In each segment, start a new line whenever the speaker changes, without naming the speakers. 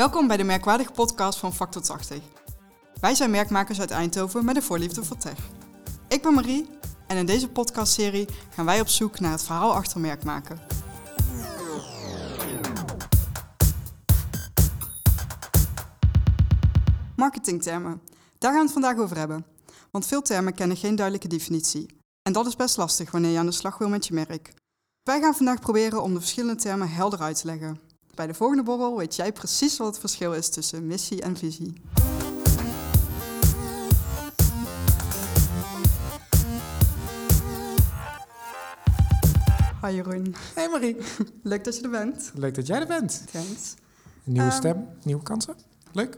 Welkom bij de merkwaardige podcast van Factor 80. Wij zijn merkmakers uit Eindhoven met een voorliefde voor tech. Ik ben Marie en in deze podcastserie gaan wij op zoek naar het verhaal achter merkmaken. Marketingtermen. Daar gaan we het vandaag over hebben. Want veel termen kennen geen duidelijke definitie. En dat is best lastig wanneer je aan de slag wil met je merk. Wij gaan vandaag proberen om de verschillende termen helder uit te leggen. Bij de volgende borrel weet jij precies wat het verschil is tussen missie en visie. Hi Jeroen.
Hey Marie.
Leuk dat je er bent.
Leuk dat jij er bent.
Thanks.
Een nieuwe
Ehm,
stem, nieuwe kansen. Leuk.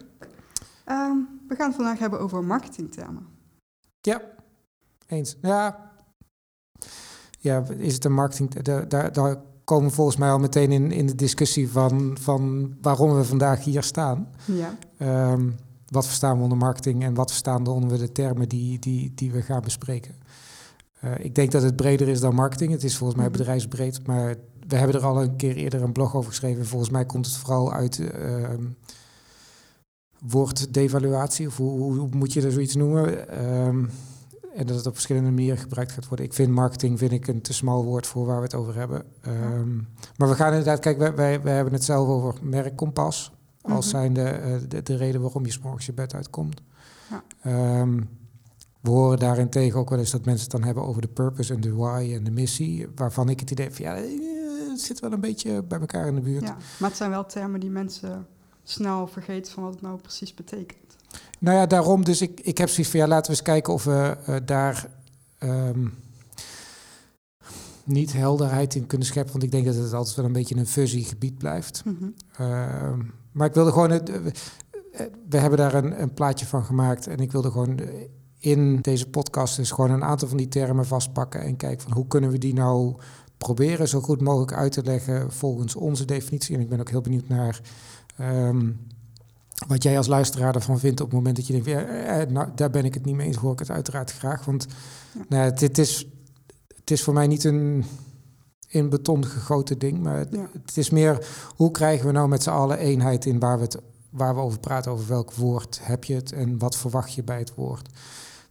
Ehm, we gaan het vandaag hebben over marketingtermen.
Ja, eens. Ja, ja is het een marketing... Daar, daar komen we volgens mij al meteen in, in de discussie van, van waarom we vandaag hier staan.
Ja.
Ehm, wat verstaan we onder marketing en wat verstaan we onder de termen die, die, die we gaan bespreken. Eh, ik denk dat het breder is dan marketing. Het is volgens mij
Mhm.
bedrijfsbreed, maar we hebben er al een keer eerder een blog over geschreven. Volgens mij komt het vooral uit ehm woorddevaluatie, of hoe, hoe, moet je er zoiets noemen? Ehm, en dat het op verschillende manieren gebruikt gaat worden. Ik vind marketing vind ik een te smal woord voor waar we het over hebben. Ehm, Maar we gaan inderdaad, kijk, wij, wij, wij hebben het zelf over merkkompas. Als
Mhm.
zijnde eh, de, de reden waarom je 's morgens je bed uitkomt.
Ja.
Ehm, we horen daarentegen ook wel eens dat mensen het dan hebben over de purpose en de why en de missie. Waarvan ik het idee heb van ja, eh, het zit wel een beetje bij elkaar in de buurt.
ja, maar het zijn wel termen die mensen snel vergeten van wat het nou precies betekent.
Nou ja, daarom. Dus ik, ik heb zoiets van ja, laten we eens kijken of we eh, daar ehm, niet helderheid in kunnen scheppen. Want ik denk dat het altijd wel een beetje een fuzzy gebied blijft.
Mhm.
Ehm, maar ik wilde gewoon. Het, eh, we, hebben daar een, een plaatje van gemaakt. En ik wilde gewoon eh, in deze podcast dus gewoon een aantal van die termen vastpakken. En kijken van hoe kunnen we die nou proberen zo goed mogelijk uit te leggen volgens onze definitie. En ik ben ook heel benieuwd naar. ehm, wat jij als luisteraar ervan vindt op het moment dat je denkt, ja, eh, nou, daar ben ik het niet mee eens, hoor ik het uiteraard graag. Want
Ja.
nou, het, het is, het is voor mij niet een in beton gegoten ding, maar het,
Ja.
het is meer hoe krijgen we nou met z'n allen eenheid in waar we, het, waar we over praten, over welk woord heb je het en wat verwacht je bij het woord.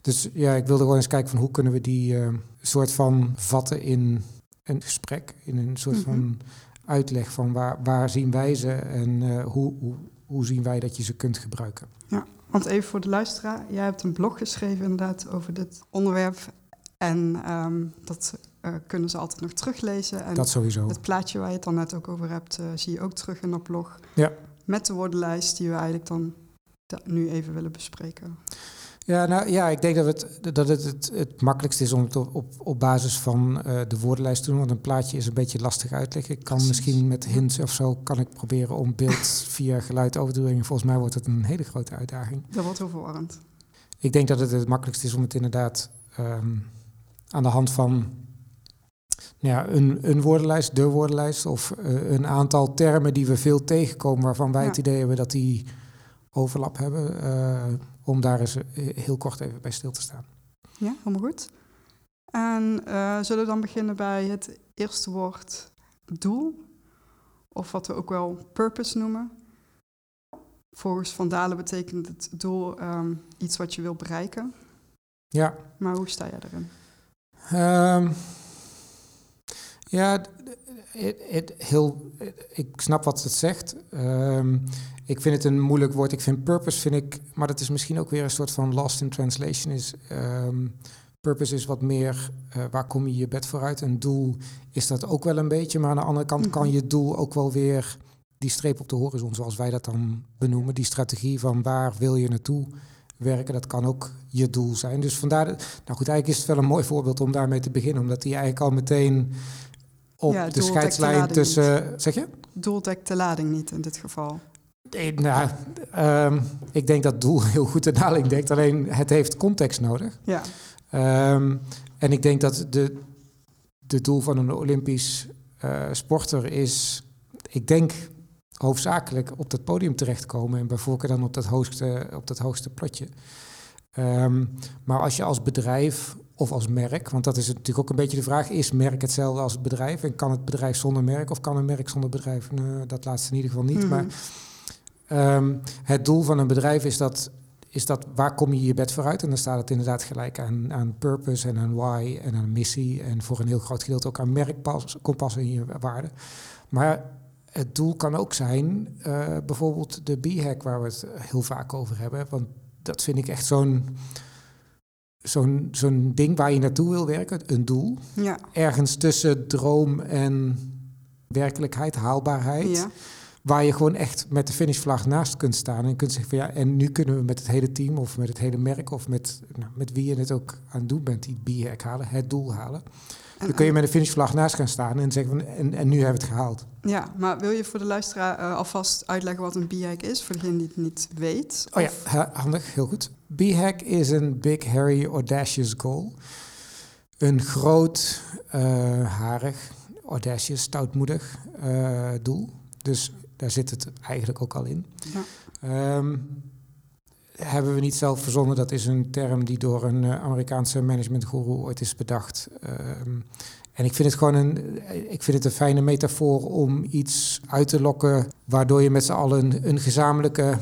Dus ja, ik wilde gewoon eens kijken van hoe kunnen we die eh, soort van vatten in een gesprek, in een soort
Mhm.
van uitleg van waar, waar zien wij ze en eh, hoe, hoe, hoe zien wij dat je ze kunt gebruiken.
Want even voor de luisteraar, jij hebt een blog geschreven inderdaad over dit onderwerp. En ehm, dat eh, kunnen ze altijd nog teruglezen. En
dat sowieso.
het plaatje waar je het dan net ook over hebt, eh, zie je ook terug in dat blog.
Ja.
Met de woordenlijst die we eigenlijk dan da- nu even willen bespreken.
Ja, nou ja, ik denk dat het, dat het, het, het makkelijkst is om het op, op, op basis van eh, de woordenlijst te doen. Want een plaatje is een beetje lastig uitleggen. Ik kan
Precies.
misschien met hints of zo kan ik proberen om beeld via geluid over te brengen. Volgens mij wordt het een hele grote uitdaging.
Dat wordt heel verwarrend.
Ik denk dat het het makkelijkst is om het inderdaad ehm, aan de hand van nou ja, een, een woordenlijst, de woordenlijst of eh, een aantal termen die we veel tegenkomen waarvan wij
Ja.
het idee hebben dat die overlap hebben, eh, om daar eens eh, heel kort even bij stil te staan.
Ja, helemaal goed. En eh, zullen we dan beginnen bij het eerste woord doel? Of wat we ook wel purpose noemen. Volgens Van Dalen betekent het doel ehm, iets wat je wil bereiken.
Ja,
Maar hoe sta jij erin?
Ehm, ja, het, het, heel, ik snap wat het zegt. Ehm, ik vind het een moeilijk woord. Ik vind purpose, vind ik, maar dat is misschien ook weer een soort van lost in translation. Is, ehm, purpose is wat meer, eh, waar kom je je bed vooruit? Een doel is dat ook wel een beetje, maar aan de andere kant kan
Mhm.
je doel ook wel weer die streep op de horizon, zoals wij dat dan benoemen. Die strategie van waar wil je naartoe werken, dat kan ook je doel zijn. Dus vandaar, nou goed, eigenlijk is het wel een mooi voorbeeld om daarmee te beginnen, omdat die eigenlijk al meteen op
Ja,
de scheidslijn tussen, zeg je?
Doel dekt de lading niet in dit geval.
Nee, nou, ehm, ik denk dat doel heel goed de lading dekt, alleen het heeft context nodig.
Ja,
Ehm, en ik denk dat de, de doel van een Olympisch eh, sporter is, ik denk hoofdzakelijk op dat podium terechtkomen en bij voorkeur dan op dat hoogste, op dat hoogste plotje. Ehm, maar als je als bedrijf of als merk, want dat is natuurlijk ook een beetje de vraag, is merk hetzelfde als het bedrijf en kan het bedrijf zonder merk of kan een merk zonder bedrijf? Nou, dat laatste in ieder geval niet.
Mhm.
Maar Ehm, het doel van een bedrijf is dat, is dat waar kom je je bed vooruit? En dan staat het inderdaad gelijk aan, aan purpose en aan why en aan missie. En voor een heel groot gedeelte ook aan merkkompas en je waarde. Maar het doel kan ook zijn, uh, bijvoorbeeld de B-hack waar we het heel vaak over hebben. Want dat vind ik echt zo'n zo'n zo'n ding waar je naartoe wil werken, een doel. Ja. Ergens tussen droom en werkelijkheid, haalbaarheid. Ja. Waar je gewoon echt met de finishvlag naast kunt staan en kunt zeggen van ja, en nu kunnen we met het hele team of met het hele merk of met, nou, met wie je het ook aan het doen bent, die B-hack halen, het doel halen. Dan kun je met een finishvlag naast gaan staan en zeggen van en, en nu hebben we het gehaald.
Ja, maar wil je voor de luisteraar uh, alvast uitleggen wat een B-hack is, voor degene die het niet weet?
Oh ja, handig, heel goed. B-hack is een big, hairy, audacious goal. Een groot, uh, harig, audacious, stoutmoedig uh, doel. Dus daar zit het eigenlijk ook al in. Ja. Um, hebben we niet zelf verzonnen. Dat is een term die door een uh, Amerikaanse managementguru ooit is bedacht. Um, en ik vind het gewoon een, ik vind het een fijne metafoor om iets uit te lokken waardoor je met z'n allen een, een gezamenlijke,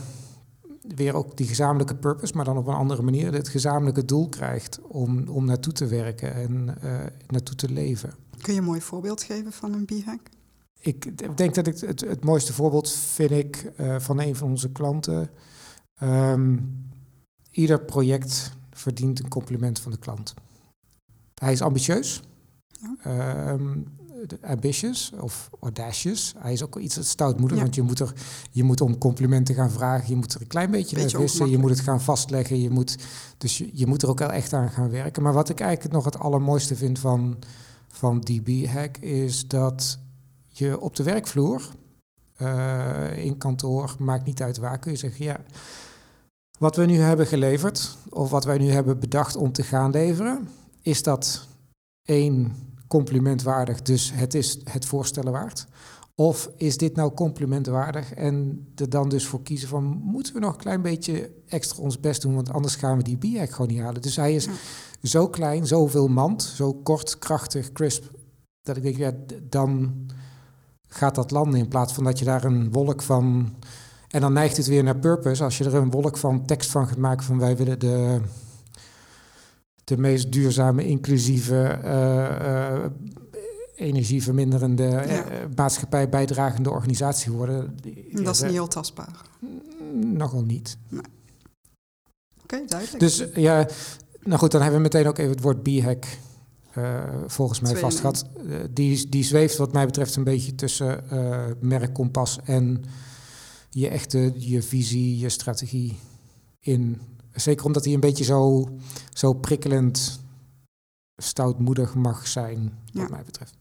weer ook die gezamenlijke purpose, maar dan op een andere manier, het gezamenlijke doel krijgt om, om naartoe te werken en uh, naartoe te leven.
Kun je een mooi voorbeeld geven van een b-hack?
Ik denk dat ik het, het mooiste voorbeeld vind ik uh, van een van onze klanten. Um, ieder project verdient een compliment van de klant. Hij is ambitieus, ja. um, ambitious of audacious. Hij is ook iets stoutmoedig, ja. want je moet, er, je moet om complimenten gaan vragen. Je moet er een klein beetje, beetje wissen. Je moet het gaan vastleggen. Je moet, dus je, je moet er ook wel echt aan gaan werken. Maar wat ik eigenlijk nog het allermooiste vind van, van DB-hack is dat je op de werkvloer, uh, in kantoor, maakt niet uit waar, kun je zeggen, ja, wat we nu hebben geleverd, of wat wij nu hebben bedacht om te gaan leveren, is dat één compliment waardig, dus het is het voorstellen waard? Of is dit nou complimentwaardig en er dan dus voor kiezen van moeten we nog een klein beetje extra ons best doen, want anders gaan we die bier gewoon niet halen. Dus hij is zo klein, zoveel mand, zo kort, krachtig, crisp, dat ik denk, ja, dan gaat dat landen in plaats van dat je daar een wolk van en dan neigt het weer naar purpose. Als je er een wolk van tekst van gaat maken van wij willen de, de meest duurzame, inclusieve, uh, uh, energieverminderende, ja. uh, maatschappij bijdragende organisatie worden.
Dat is niet heel tastbaar.
Nogal niet.
Nee. Oké, duidelijk.
Dus ja, nou goed, dan hebben we meteen ook even het woord b-hack volgens mij vastgehad. die, die zweeft wat mij betreft een beetje tussen merkkompas en je echte je visie, je strategie in. Zeker omdat hij een beetje zo, zo prikkelend, stoutmoedig mag zijn, wat mij betreft.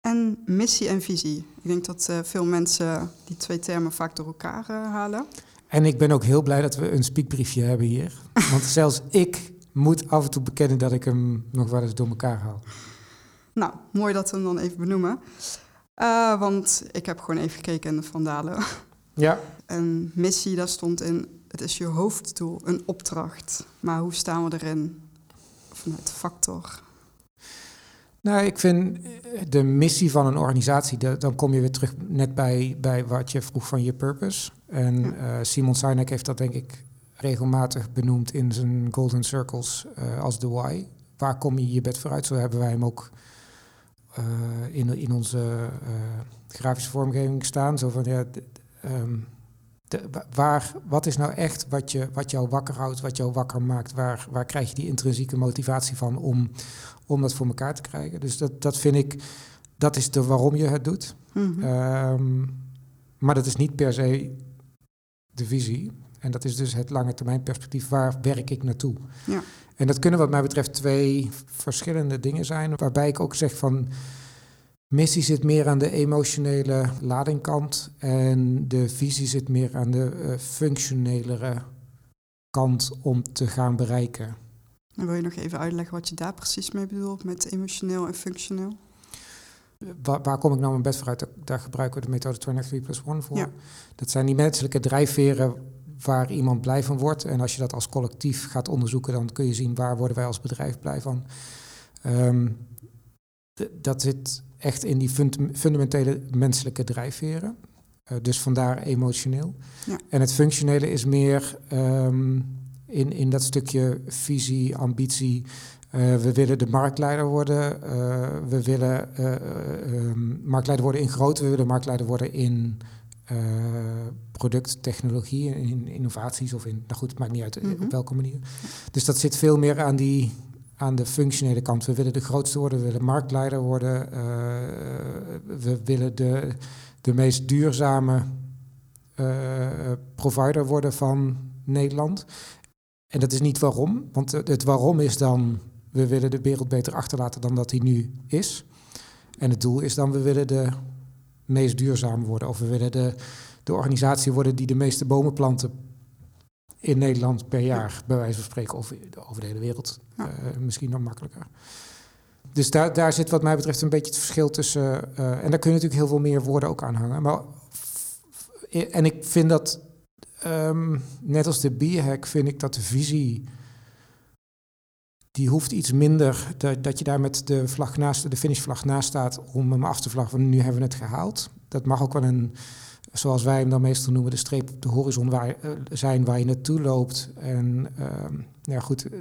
En missie en visie. Ik denk dat uh, veel mensen die twee termen vaak door elkaar uh, halen.
En ik ben ook heel blij dat we een speakbriefje hebben hier. Want zelfs ik moet af en toe bekennen dat ik hem nog wel eens door elkaar haal.
Nou, mooi dat we hem dan even benoemen. Uh, want ik heb gewoon even gekeken in de Vandalen.
Ja.
Een missie, daar stond in, het is je hoofddoel, een opdracht. Maar hoe staan we erin vanuit factor?
Nou, ik vind eh, de missie van een organisatie, dan kom je weer terug net bij, bij wat je vroeg van je purpose. En ja. uh, Simon Sinek heeft dat denk ik regelmatig benoemd in zijn Golden Circles uh, als de why. Waar kom je je bed vooruit? Zo hebben wij hem ook uh, in, in onze grafische vormgeving staan. Zo van, ja, um, de, waar, wat is nou echt wat, je, wat jou wakker houdt, wat jou wakker maakt? Waar, waar krijg je die intrinsieke motivatie van om, om dat voor elkaar te krijgen? Dus dat, dat vind ik, dat is de waarom je het doet. Mm -hmm. um, maar dat is niet per se de visie. En dat is dus het lange termijn perspectief. Waar werk ik naartoe? Ja. En dat kunnen wat mij betreft twee verschillende dingen zijn. Waarbij ik ook zeg van Missie zit meer aan de emotionele ladingkant en de visie zit meer aan de uh, functionelere kant om te gaan bereiken.
En wil je nog even uitleggen wat je daar precies mee bedoelt met emotioneel en functioneel?
Waar, waar kom ik nou mijn best vooruit? Daar gebruiken we de methode 23 plus 1 voor. Ja. Dat zijn die menselijke drijfveren waar iemand blij van wordt. En als je dat als collectief gaat onderzoeken, dan kun je zien waar worden wij als bedrijf blij van. Um, dat zit echt in die fundamentele menselijke drijfveren. Uh, dus vandaar emotioneel.
Ja.
En het functionele is meer ehm, in, in dat stukje visie, ambitie. Uh, we willen de marktleider worden. Uh, we willen um, marktleider worden in groot. We willen marktleider worden in product, technologie, in innovaties of in. Nou goed, het maakt niet uit mm -hmm. op welke manier. Dus dat zit veel meer aan die aan de functionele kant. We willen de grootste worden, we willen marktleider worden, uh, we willen de, de meest duurzame uh, provider worden van Nederland. En dat is niet waarom, want het waarom is dan, we willen de wereld beter achterlaten dan dat hij nu is. En het doel is dan, we willen de meest duurzaam worden, of we willen de, de organisatie worden die de meeste bomen planten in Nederland per jaar, bij wijze van spreken, of over de hele wereld. Ja. Uh, misschien nog makkelijker. Dus daar, daar zit wat mij betreft een beetje het verschil tussen. Uh, en daar kun je natuurlijk heel veel meer woorden ook aan hangen. Maar, en ik vind dat, um, net als de bierhack, vind ik dat de visie. Die hoeft iets minder, dat, dat je daar met de, vlag naast, de finishvlag naast staat om hem af te vlaggen van nu hebben we het gehaald. Dat mag ook wel een, zoals wij hem dan meestal noemen, de streep op de horizon waar, uh, zijn waar je naartoe loopt. En uh, ja, goed, uh,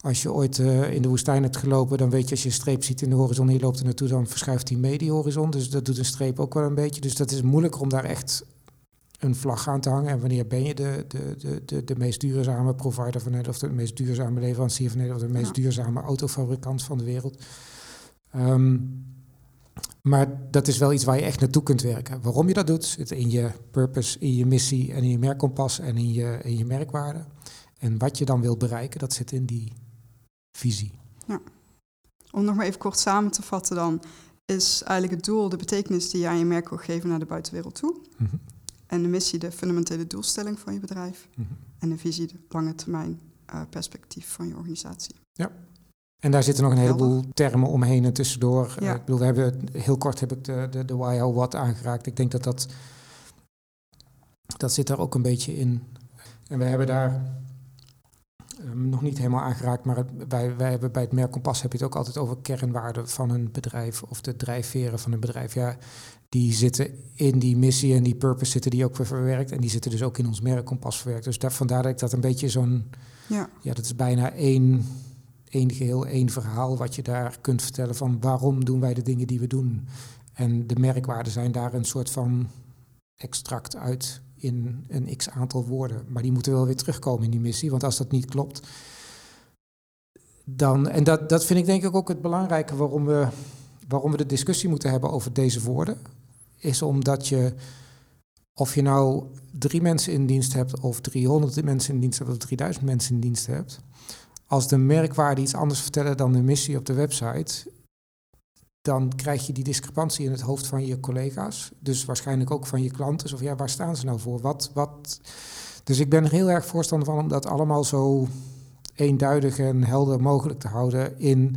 als je ooit uh, in de woestijn hebt gelopen, dan weet je als je een streep ziet in de horizon en je loopt er naartoe, dan verschuift die mee die horizon. Dus dat doet een streep ook wel een beetje. Dus dat is moeilijker om daar echt een vlag aan te hangen. En wanneer ben je de, de, de, de, de meest duurzame provider van Nederland, of de meest duurzame leverancier van Nederland, of de meest ja. duurzame autofabrikant van de wereld. Um, maar dat is wel iets waar je echt naartoe kunt werken. Waarom je dat doet, zit in je purpose, in je missie en in je merkkompas en in je, in je merkwaarde. En wat je dan wilt bereiken, dat zit in die visie.
Ja. Om nog maar even kort samen te vatten dan, is eigenlijk het doel de betekenis die je aan je merk wil geven naar de buitenwereld toe. Mm -hmm. En de missie de fundamentele doelstelling van je bedrijf. Mm -hmm. En de visie de lange termijn uh, perspectief van je organisatie.
Ja, en daar zitten nog een heleboel termen omheen en tussendoor. Ja. Ik bedoel, we hebben, heel kort heb ik de, de, de why, how, what aangeraakt. Ik denk dat dat, dat zit daar ook een beetje in. En we hebben daar um, nog niet helemaal aangeraakt, maar wij, wij hebben bij het merk Kompas heb je het ook altijd over kernwaarden van een bedrijf of de drijfveren van een bedrijf. Ja, die zitten in die missie en die purpose zitten die ook weer verwerkt. En die zitten dus ook in ons merk Kompas verwerkt. Dus daar, vandaar dat ik dat een beetje zo'n,
ja.
ja, dat is bijna één één geheel, één verhaal wat je daar kunt vertellen van waarom doen wij de dingen die we doen. En de merkwaarden zijn daar een soort van extract uit in een x aantal woorden. Maar die moeten wel weer terugkomen in die missie, want als dat niet klopt, dan. En dat, dat vind ik denk ik ook het belangrijke waarom we, waarom we de discussie moeten hebben over deze woorden. Is omdat je, of je nou drie mensen in dienst hebt, of 300 mensen in dienst hebt, of 3000 mensen in dienst hebt als de merkwaarden iets anders vertellen dan de missie op de website, dan krijg je die discrepantie in het hoofd van je collega's. Dus waarschijnlijk ook van je klanten. Of ja, waar staan ze nou voor? Wat, wat? Dus ik ben er heel erg voorstander van om dat allemaal zo eenduidig en helder mogelijk te houden in.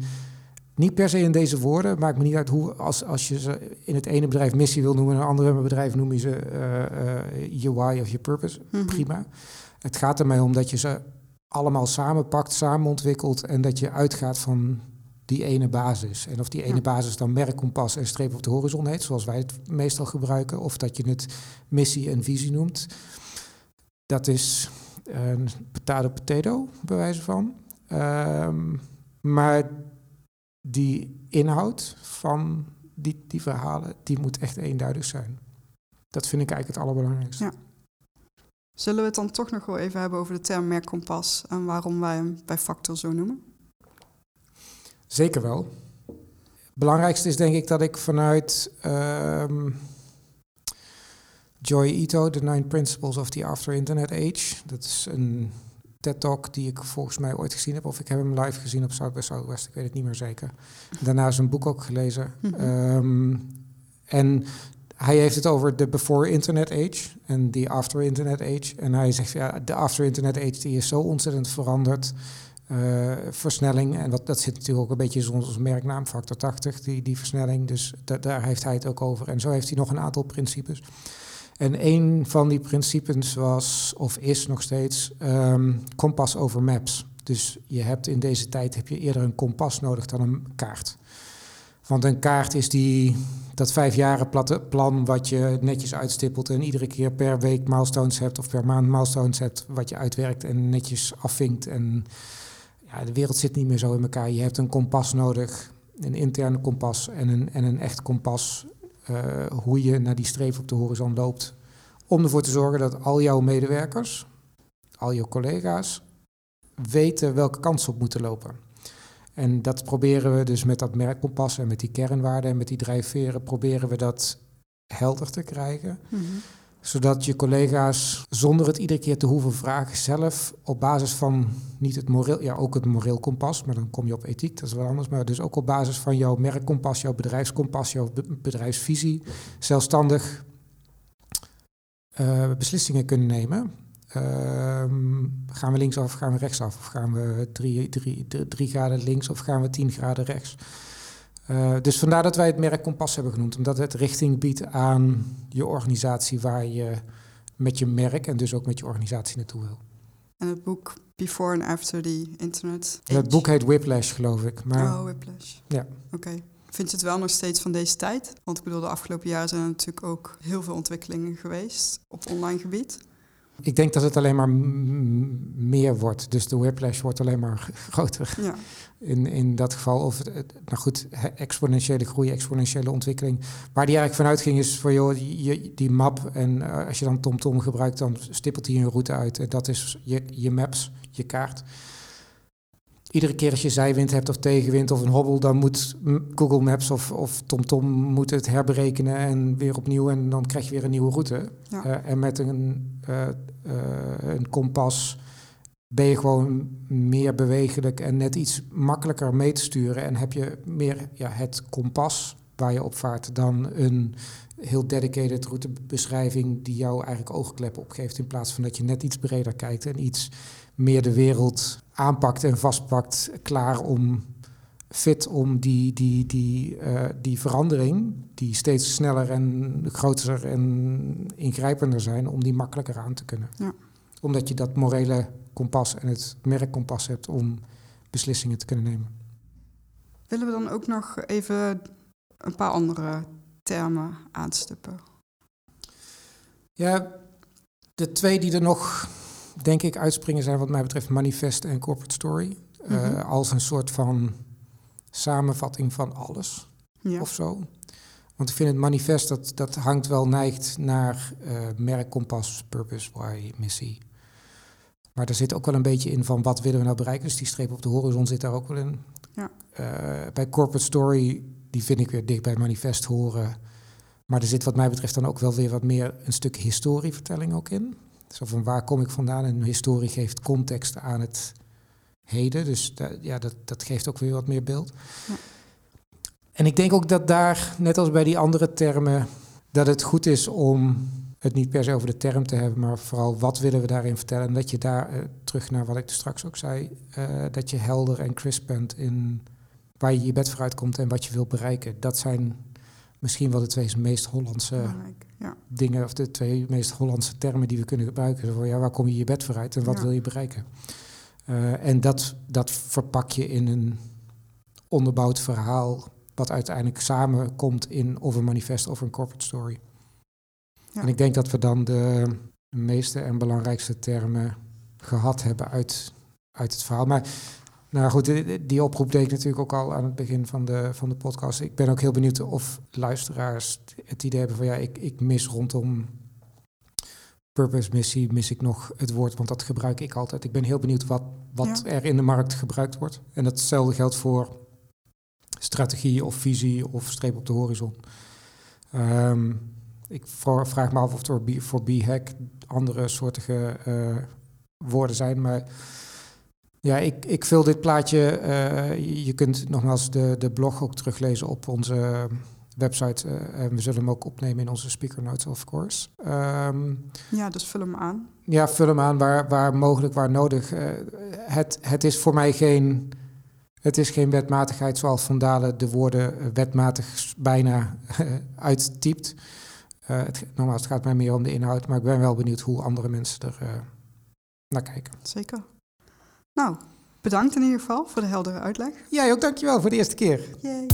Niet per se in deze woorden, maakt me niet uit hoe, als, als je ze in het ene bedrijf missie wil noemen, in een andere bedrijf noem je ze uh, uh, je why of je purpose. Mm -hmm. Prima. Het gaat er mij om dat je ze allemaal samenpakt, samen ontwikkelt en dat je uitgaat van die ene basis. En of die ene ja. basis dan merkkompas en streep op de horizon heet, zoals wij het meestal gebruiken, of dat je het missie en visie noemt, dat is een potato potato, bij wijze van. Um, maar die inhoud van die, die verhalen, die moet echt eenduidig zijn. Dat vind ik eigenlijk het allerbelangrijkste.
Ja. Zullen we het dan toch nog wel even hebben over de term merkkompas en waarom wij hem bij Factor zo noemen?
Zeker wel. Het belangrijkste is denk ik dat ik vanuit um, Joy Ito, The Nine Principles of the After Internet Age, dat is een TED-talk die ik volgens mij ooit gezien heb, of ik heb hem live gezien op South by Southwest, ik weet het niet meer zeker. Daarna is een boek ook gelezen. Mm -hmm. um, en hij heeft het over de before internet age en de after internet age. En hij zegt, ja, de after internet age die is zo ontzettend veranderd. Uh, versnelling, en wat, dat zit natuurlijk ook een beetje in onze merknaam, factor 80, die, die versnelling. Dus da, daar heeft hij het ook over. En zo heeft hij nog een aantal principes. En een van die principes was, of is nog steeds, um, kompas over maps. Dus je hebt in deze tijd heb je eerder een kompas nodig dan een kaart. Want een kaart is die, dat vijfjaren plan wat je netjes uitstippelt en iedere keer per week milestones hebt of per maand milestones hebt, wat je uitwerkt en netjes afvinkt. En ja, de wereld zit niet meer zo in elkaar. Je hebt een kompas nodig, een interne kompas en een, en een echt kompas, uh, hoe je naar die streep op de horizon loopt. Om ervoor te zorgen dat al jouw medewerkers, al jouw collega's, weten welke kant ze op moeten lopen. En dat proberen we dus met dat merkkompas en met die kernwaarden en met die drijfveren, proberen we dat helder te krijgen. Mhm. Zodat je collega's, zonder het iedere keer te hoeven vragen, zelf op basis van niet het moreel, ja ook het moreel kompas, maar dan kom je op ethiek, dat is wel anders, maar dus ook op basis van jouw merkkompas, jouw bedrijfskompas, jouw bedrijfsvisie, zelfstandig uh, beslissingen kunnen nemen. Ehm, gaan we linksaf of gaan we rechtsaf? Of gaan we drie, graden links of gaan we tien graden rechts? Uh, dus vandaar dat wij het merk Kompas hebben genoemd. Omdat het richting biedt aan je organisatie waar je met je merk en dus ook met je organisatie naartoe wil.
En het boek Before and After the Internet
Het boek heet Whiplash, geloof ik.
Maar, oh, Whiplash.
Ja.
Oké. Vind je het wel nog steeds van deze tijd? Want ik bedoel, de afgelopen jaren zijn er natuurlijk ook heel veel ontwikkelingen geweest op online gebied.
Ik denk dat het alleen maar meer wordt. Dus de whiplash wordt alleen maar groter. Ja. In, in dat geval. Of, nou goed, exponentiële groei, exponentiële ontwikkeling. Waar die eigenlijk vanuit ging is voor joh, die, die map. En uh, als je dan TomTom gebruikt, dan stippelt hij een route uit. En dat is je, je maps, je kaart iedere keer als je zijwind hebt of tegenwind of een hobbel, dan moet Google Maps of, of TomTom moet het herberekenen en weer opnieuw. En dan krijg je weer een nieuwe route. Uh, en met een, uh, een kompas ben je gewoon meer bewegelijk en net iets makkelijker mee te sturen. En heb je meer ja, het kompas waar je op vaart dan een heel dedicated routebeschrijving die jou eigenlijk oogkleppen opgeeft in plaats van dat je net iets breder kijkt en iets meer de wereld aanpakt en vastpakt, klaar om fit om die, die, die, uh, die verandering, die steeds sneller en groter en ingrijpender zijn, om die makkelijker aan te kunnen. Ja. Omdat je dat morele kompas en het merkkompas hebt om beslissingen te kunnen nemen.
Willen we dan ook nog even een paar andere termen aanstippen?
Ja, de twee die er nog denk ik, uitspringen zijn wat mij betreft manifest en corporate story. Eh, mhm. als een soort van samenvatting van alles ja. of zo. Want ik vind het manifest, dat, dat hangt wel neigt naar uh, merk, kompas, purpose, why, missie. Maar er zit ook wel een beetje in van wat willen we nou bereiken. Dus die streep op de horizon zit daar ook wel in. Ja. Uh, bij corporate story, die vind ik weer dicht bij manifest horen. Maar er zit wat mij betreft dan ook wel weer wat meer een stuk historievertelling ook in. Zo van waar kom ik vandaan? En historie geeft context aan het heden. Dus ja, dat, dat geeft ook weer wat meer beeld. Ja. En ik denk ook dat daar, net als bij die andere termen, dat het goed is om het niet per se over de term te hebben, maar vooral wat willen we daarin vertellen. En dat je daar, eh, terug naar wat ik straks ook zei, uh, dat je helder en crisp bent in waar je je bed vooruit komt en wat je wilt bereiken. Dat zijn misschien wel de twee meest Hollandse ja. dingen, of de twee meest Hollandse termen die we kunnen gebruiken. Voor, ja, waar kom je je bed vooruit en wat wil je bereiken? Uh, en dat, dat verpak je in een onderbouwd verhaal, wat uiteindelijk samenkomt in of een manifest of een corporate story. Ja. En ik denk dat we dan de meeste en belangrijkste termen gehad hebben uit, uit het verhaal. Maar nou goed, die oproep deed ik natuurlijk ook al aan het begin van de, van de podcast. Ik ben ook heel benieuwd of luisteraars het idee hebben van ja, ik, ik mis rondom purpose missie, mis ik nog het woord, want dat gebruik ik altijd. Ik ben heel benieuwd wat, wat er in de markt gebruikt wordt. En datzelfde geldt voor strategie of visie of streep op de horizon. Um, ik vraag me af of er voor B-hack andere soortige uh, woorden zijn, maar ja, ik, ik vul dit plaatje. Uh, je kunt nogmaals de, de blog ook teruglezen op onze website. Uh, en we zullen hem ook opnemen in onze speaker notes, of course. Um,
ja, dus vul hem aan.
Ja, vul hem aan waar, waar mogelijk, waar nodig. Uh, het, het is voor mij geen. Het is geen wetmatigheid zoals Van Dalen de woorden wetmatig bijna uittypt. het, nogmaals, het gaat mij meer om de inhoud, maar ik ben wel benieuwd hoe andere mensen er naar kijken.
Zeker. Nou, bedankt in ieder geval voor de heldere uitleg.
Jij ook, dankjewel voor de eerste keer.
Yay.